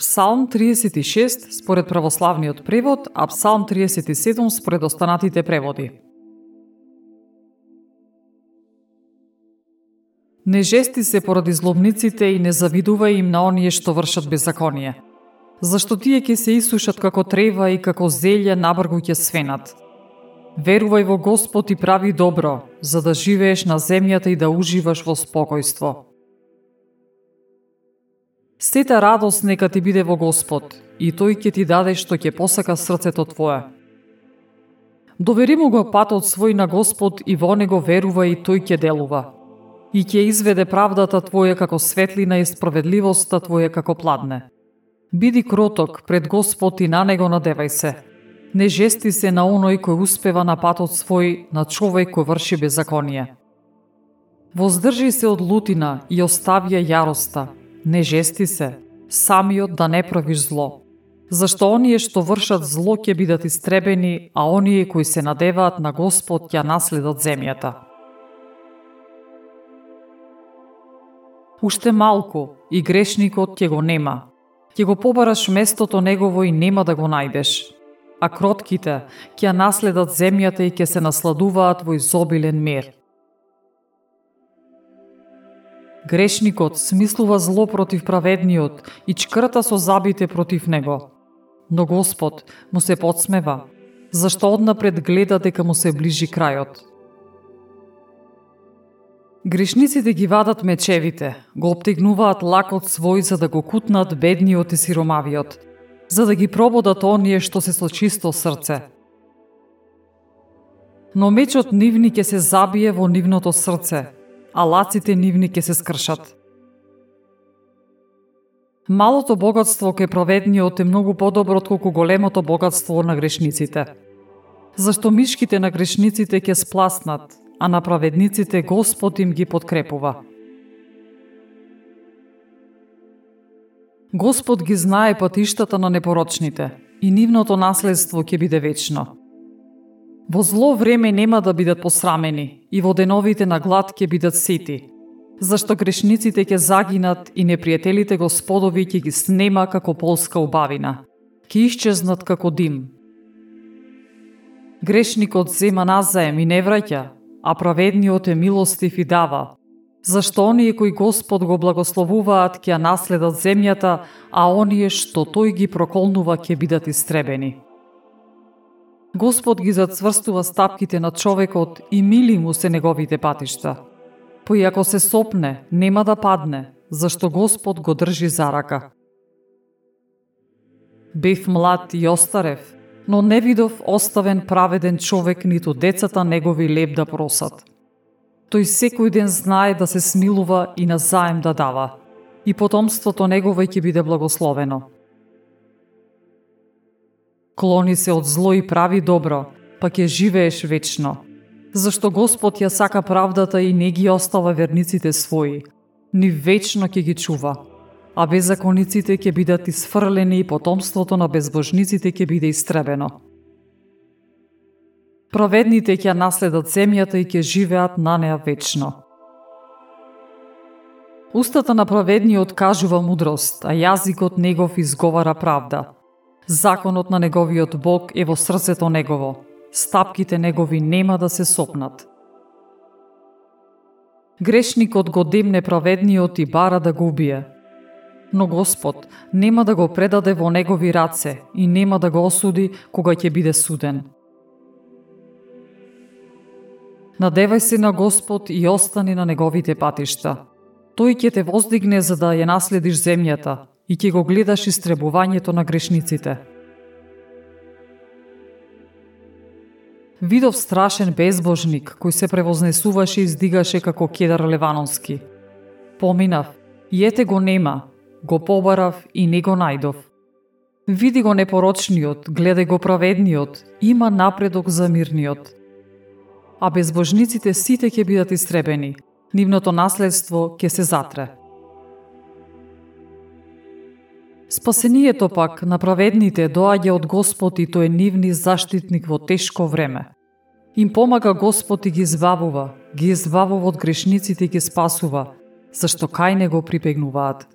Псалм 36 според православниот превод, а Псалм 37 според останатите преводи. Не жести се поради злобниците и не завидувај им на оние што вршат беззаконие. Зашто тие ќе се исушат како трева и како зелја набргу ќе свенат. Верувај во Господ и прави добро, за да живееш на земјата и да уживаш во спокојство. Сета радост нека ти биде во Господ, и тој ќе ти даде што ќе посака срцето твое. Довери му го патот свој на Господ и во него верува и тој ќе делува. И ќе изведе правдата твоја како светлина и справедливоста твоја како пладне. Биди кроток пред Господ и на него надевај се. Не жести се на оној кој успева на патот свој, на човек кој врши беззаконие. Воздржи се од лутина и оставија јароста, Не жести се, самиот да не правиш зло. Зашто оние што вршат зло ќе бидат истребени, а оние кои се надеваат на Господ ќе наследат земјата. Уште малку и грешникот ќе го нема. Ќе го побараш местото негово и нема да го најдеш. А кротките ќе наследат земјата и ќе се насладуваат во изобилен мир. Грешникот смислува зло против праведниот и чкрта со забите против него. Но Господ му се подсмева, зашто однапред гледа дека му се ближи крајот. Грешниците ги вадат мечевите, го обтегнуваат лакот свој за да го кутнат бедниот и сиромавиот, за да ги прободат оние што се со чисто срце. Но мечот нивни ќе се забие во нивното срце, а лаците нивни ќе се скршат. Малото богатство кај праведниот е многу подобро отколку големото богатство на грешниците. Зашто мишките на грешниците ќе спласнат, а на праведниците Господ им ги подкрепува. Господ ги знае патиштата на непорочните и нивното наследство ќе биде вечно. Во зло време нема да бидат посрамени и во деновите на глад ќе бидат сети. Зашто грешниците ќе загинат и непријателите господови ќе ги снема како полска убавина. Ќе исчезнат како дим. Грешникот зема назаем и не враќа, а праведниот е милостив и дава. Зашто оние кои Господ го благословуваат ќе наследат земјата, а оние што тој ги проколнува ќе бидат истребени. Господ ги зацврстува стапките на човекот и мили му се неговите патишта. Појако се сопне, нема да падне, зашто Господ го држи за рака. Бев млад и остарев, но не видов оставен праведен човек ниту децата негови леп да просат. Тој секој ден знае да се смилува и на заем да дава, и потомството негово ќе биде благословено. Клони се од зло и прави добро, па ќе живееш вечно. Зашто Господ ја сака правдата и не ги остава верниците своји, ни вечно ќе ги чува. А беззакониците ќе бидат исфрлени и потомството на безбожниците ќе биде истребено. Праведните ќе наследат земјата и ќе живеат на неа вечно. Устата на праведниот кажува мудрост, а јазикот негов изговара правда – Законот на неговиот Бог е во срцето негово. Стапките негови нема да се сопнат. Грешникот го демне праведниот и бара да го убие. Но Господ нема да го предаде во негови раце и нема да го осуди кога ќе биде суден. Надевај се на Господ и остани на неговите патишта. Тој ќе те воздигне за да ја наследиш земјата и ќе го гледаш истребувањето на грешниците. Видов страшен безбожник кој се превознесуваше и издигаше како кедар Леванонски. Поминав, и ете го нема, го побарав и не го најдов. Види го непорочниот, гледај го праведниот, има напредок за мирниот. А безбожниците сите ќе бидат истребени, нивното наследство ќе се затре. Спасението пак на праведните доаѓа од Господ и тој е нивни заштитник во тешко време. Им помага Господ и ги избавува, ги избавува од грешниците и ги спасува, зашто кај него припегнуваат.